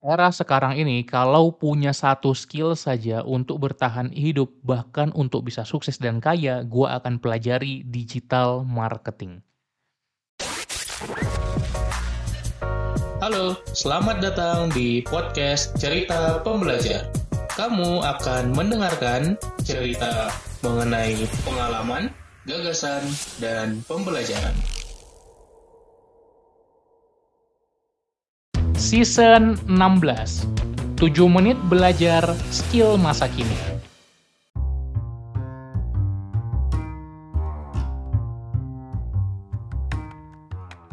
Era sekarang ini kalau punya satu skill saja untuk bertahan hidup, bahkan untuk bisa sukses dan kaya, gua akan pelajari digital marketing. Halo, selamat datang di podcast Cerita Pembelajar. Kamu akan mendengarkan cerita mengenai pengalaman, gagasan, dan pembelajaran. Season 16 7 menit belajar skill masa kini.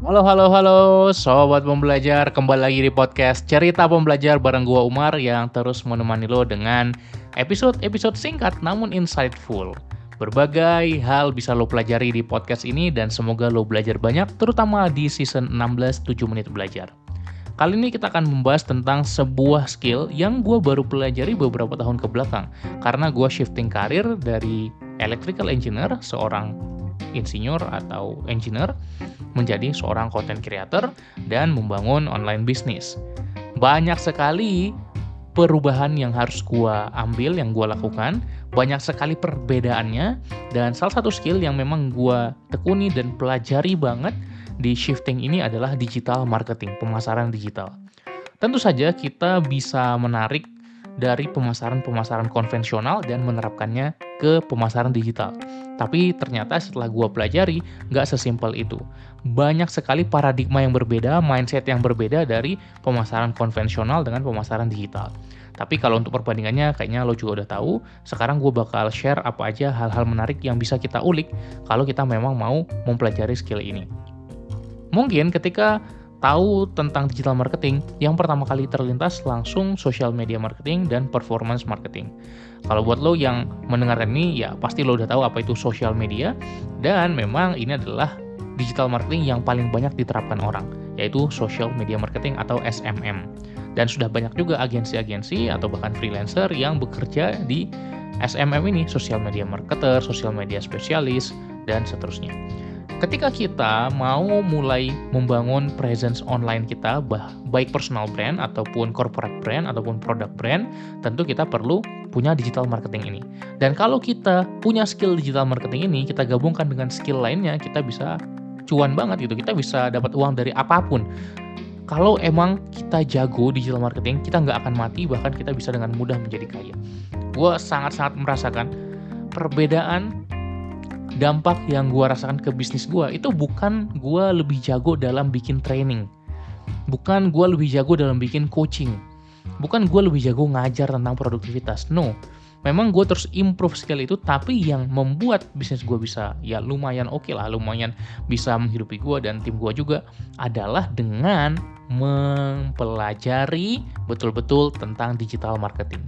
Halo halo halo sobat pembelajar. Kembali lagi di podcast cerita pembelajar bareng gua Umar yang terus menemani lo dengan episode-episode singkat namun insightful. Berbagai hal bisa lo pelajari di podcast ini dan semoga lo belajar banyak terutama di season 16 7 menit belajar Kali ini kita akan membahas tentang sebuah skill yang gue baru pelajari beberapa tahun ke belakang. Karena gue shifting karir dari electrical engineer, seorang insinyur atau engineer, menjadi seorang content creator dan membangun online bisnis. Banyak sekali perubahan yang harus gue ambil, yang gue lakukan, banyak sekali perbedaannya, dan salah satu skill yang memang gue tekuni dan pelajari banget di shifting ini adalah digital marketing, pemasaran digital. Tentu saja kita bisa menarik dari pemasaran-pemasaran konvensional dan menerapkannya ke pemasaran digital. Tapi ternyata setelah gue pelajari, nggak sesimpel itu. Banyak sekali paradigma yang berbeda, mindset yang berbeda dari pemasaran konvensional dengan pemasaran digital. Tapi kalau untuk perbandingannya kayaknya lo juga udah tahu, sekarang gue bakal share apa aja hal-hal menarik yang bisa kita ulik kalau kita memang mau mempelajari skill ini. Mungkin ketika tahu tentang digital marketing, yang pertama kali terlintas langsung social media marketing dan performance marketing. Kalau buat lo yang mendengarkan ini, ya pasti lo udah tahu apa itu social media, dan memang ini adalah digital marketing yang paling banyak diterapkan orang, yaitu social media marketing atau SMM. Dan sudah banyak juga agensi-agensi atau bahkan freelancer yang bekerja di SMM ini, social media marketer, social media spesialis, dan seterusnya. Ketika kita mau mulai membangun presence online kita, baik personal brand ataupun corporate brand ataupun product brand, tentu kita perlu punya digital marketing ini. Dan kalau kita punya skill digital marketing ini, kita gabungkan dengan skill lainnya, kita bisa cuan banget gitu. Kita bisa dapat uang dari apa pun. Kalau emang kita jago digital marketing, kita nggak akan mati, bahkan kita bisa dengan mudah menjadi kaya. Gue sangat-sangat merasakan perbedaan dampak yang gue rasakan ke bisnis gue itu bukan gue lebih jago dalam bikin training. Bukan gue lebih jago dalam bikin coaching. Bukan gue lebih jago ngajar tentang produktivitas. No. Memang gue terus improve skill itu tapi yang membuat bisnis gue bisa ya lumayan oke okay lah lumayan bisa menghidupi gue dan tim gue juga adalah dengan mempelajari betul-betul tentang digital marketing.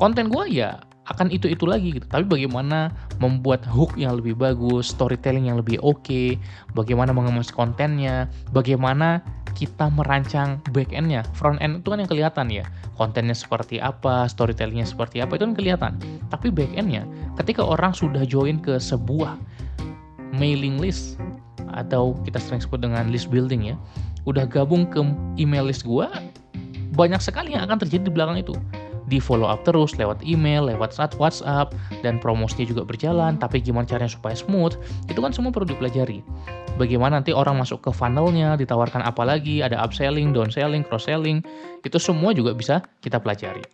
Konten gue ya akan itu-itu lagi gitu. Tapi bagaimana membuat hook yang lebih bagus, storytelling yang lebih oke, okay, bagaimana mengemas kontennya, bagaimana kita merancang back endnya, front end itu kan yang kelihatan ya, kontennya seperti apa, storytellingnya seperti apa itu kan kelihatan. Tapi back endnya, ketika orang sudah join ke sebuah mailing list atau kita sering sebut dengan list building ya, udah gabung ke email list gua, banyak sekali yang akan terjadi di belakang itu di follow up terus lewat email, lewat WhatsApp, dan promosinya juga berjalan, tapi gimana caranya supaya smooth, itu kan semua perlu dipelajari. Bagaimana nanti orang masuk ke funnelnya, ditawarkan apa lagi, ada upselling, downselling, cross-selling, itu semua juga bisa kita pelajari.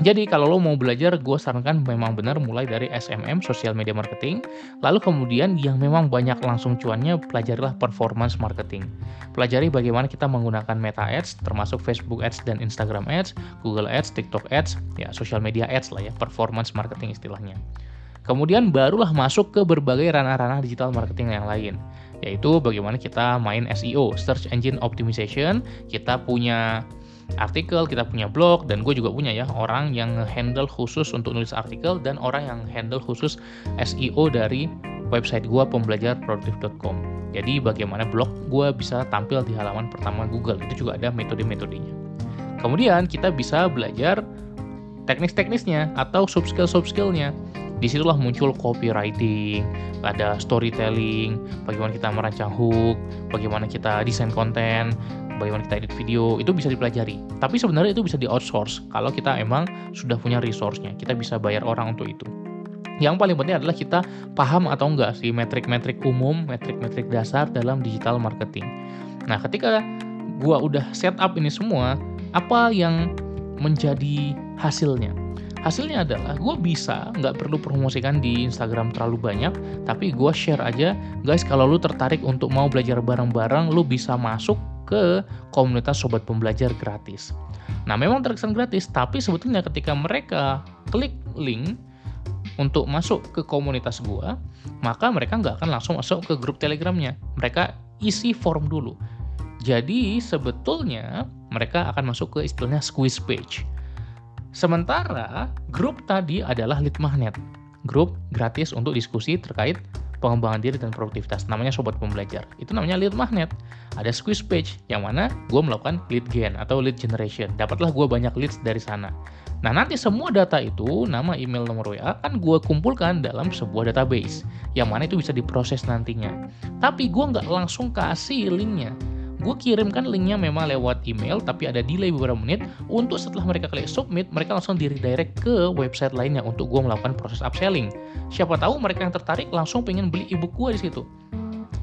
Jadi kalau lo mau belajar, gue sarankan memang benar mulai dari SMM, Social Media Marketing. Lalu kemudian yang memang banyak langsung cuannya, pelajarilah Performance Marketing. Pelajari bagaimana kita menggunakan Meta Ads, termasuk Facebook Ads dan Instagram Ads, Google Ads, TikTok Ads, ya Social Media Ads lah ya, Performance Marketing istilahnya. Kemudian barulah masuk ke berbagai ranah-ranah digital marketing yang lain yaitu bagaimana kita main SEO, Search Engine Optimization, kita punya artikel, kita punya blog, dan gue juga punya ya orang yang handle khusus untuk nulis artikel dan orang yang handle khusus SEO dari website gue pembelajarproduktif.com. Jadi bagaimana blog gue bisa tampil di halaman pertama Google itu juga ada metode-metodenya. Kemudian kita bisa belajar teknis-teknisnya atau sub skill sub skillnya. Di situlah muncul copywriting, ada storytelling, bagaimana kita merancang hook, bagaimana kita desain konten, bagaimana kita edit video, itu bisa dipelajari. Tapi sebenarnya itu bisa di outsource kalau kita emang sudah punya resource-nya. Kita bisa bayar orang untuk itu. Yang paling penting adalah kita paham atau enggak sih metrik-metrik umum, metrik-metrik dasar dalam digital marketing. Nah, ketika gua udah set up ini semua, apa yang menjadi hasilnya? Hasilnya adalah gue bisa nggak perlu promosikan di Instagram terlalu banyak, tapi gue share aja, guys kalau lu tertarik untuk mau belajar bareng-bareng, lu bisa masuk ke komunitas sobat pembelajar gratis. Nah memang terkesan gratis, tapi sebetulnya ketika mereka klik link untuk masuk ke komunitas gue, maka mereka nggak akan langsung masuk ke grup telegramnya. Mereka isi form dulu. Jadi sebetulnya mereka akan masuk ke istilahnya squeeze page. Sementara grup tadi adalah lead magnet. Grup gratis untuk diskusi terkait pengembangan diri dan produktivitas. Namanya Sobat Pembelajar. Itu namanya lead magnet. Ada squeeze page yang mana gue melakukan lead gen atau lead generation. Dapatlah gue banyak leads dari sana. Nah nanti semua data itu, nama email nomor WA akan gue kumpulkan dalam sebuah database. Yang mana itu bisa diproses nantinya. Tapi gue nggak langsung kasih linknya gue kirimkan linknya memang lewat email tapi ada delay beberapa menit. Untuk setelah mereka klik submit mereka langsung di redirect ke website lainnya untuk gue melakukan proses upselling. Siapa tahu mereka yang tertarik langsung pengen beli ebook gue di situ.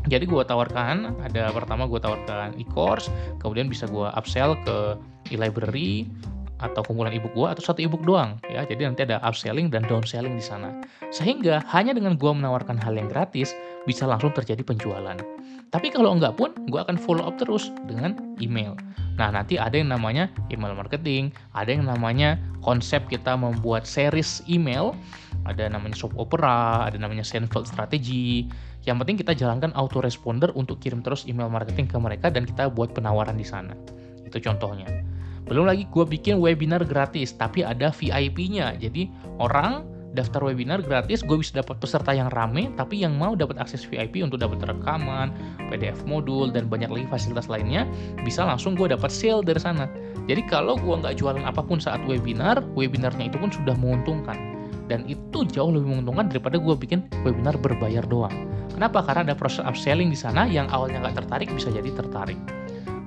Jadi gue tawarkan ada pertama gue tawarkan e-course kemudian bisa gue upsell ke e-library atau kumpulan ebook gue atau satu ebook doang ya. Jadi nanti ada upselling dan downselling di sana. Sehingga hanya dengan gue menawarkan hal yang gratis bisa langsung terjadi penjualan tapi kalau enggak pun, gue akan follow up terus dengan email. Nah, nanti ada yang namanya email marketing, ada yang namanya konsep kita membuat series email, ada namanya soap opera, ada namanya Seinfeld strategy. Yang penting kita jalankan autoresponder untuk kirim terus email marketing ke mereka dan kita buat penawaran di sana. Itu contohnya. Belum lagi gue bikin webinar gratis, tapi ada VIP-nya. Jadi orang daftar webinar gratis, gue bisa dapat peserta yang rame, tapi yang mau dapat akses VIP untuk dapat rekaman, PDF modul, dan banyak lagi fasilitas lainnya, bisa langsung gue dapat sale dari sana. Jadi kalau gue nggak jualan apa pun saat webinar, webinarnya itu pun sudah menguntungkan. Dan itu jauh lebih menguntungkan daripada gue bikin webinar berbayar doang. Kenapa? Karena ada proses upselling di sana yang awalnya nggak tertarik bisa jadi tertarik.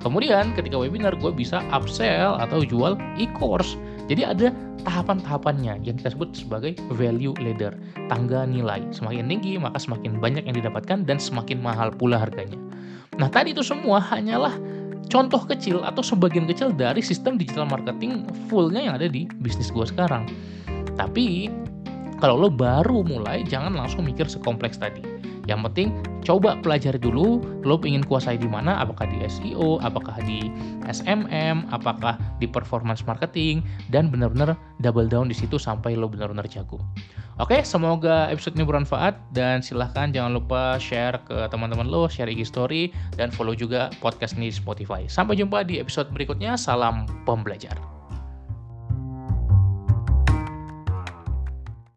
Kemudian ketika webinar gue bisa upsell atau jual e-course. Jadi ada tahapan-tahapannya yang kita sebut sebagai value ladder, tangga nilai. Semakin tinggi maka semakin banyak yang didapatkan dan semakin mahal pula harganya. Nah tadi itu semua hanyalah contoh kecil atau sebagian kecil dari sistem digital marketing fullnya yang ada di bisnis gue sekarang. Tapi kalau lo baru mulai jangan langsung mikir sekompleks tadi yang penting coba pelajari dulu lo ingin kuasai di mana, apakah di SEO, apakah di SMM, apakah di performance marketing dan benar-benar double down di situ sampai lo benar-benar jago. Oke, semoga episode ini bermanfaat dan silahkan jangan lupa share ke teman-teman lo, share IG story dan follow juga podcast ini di Spotify. Sampai jumpa di episode berikutnya. Salam pembelajar.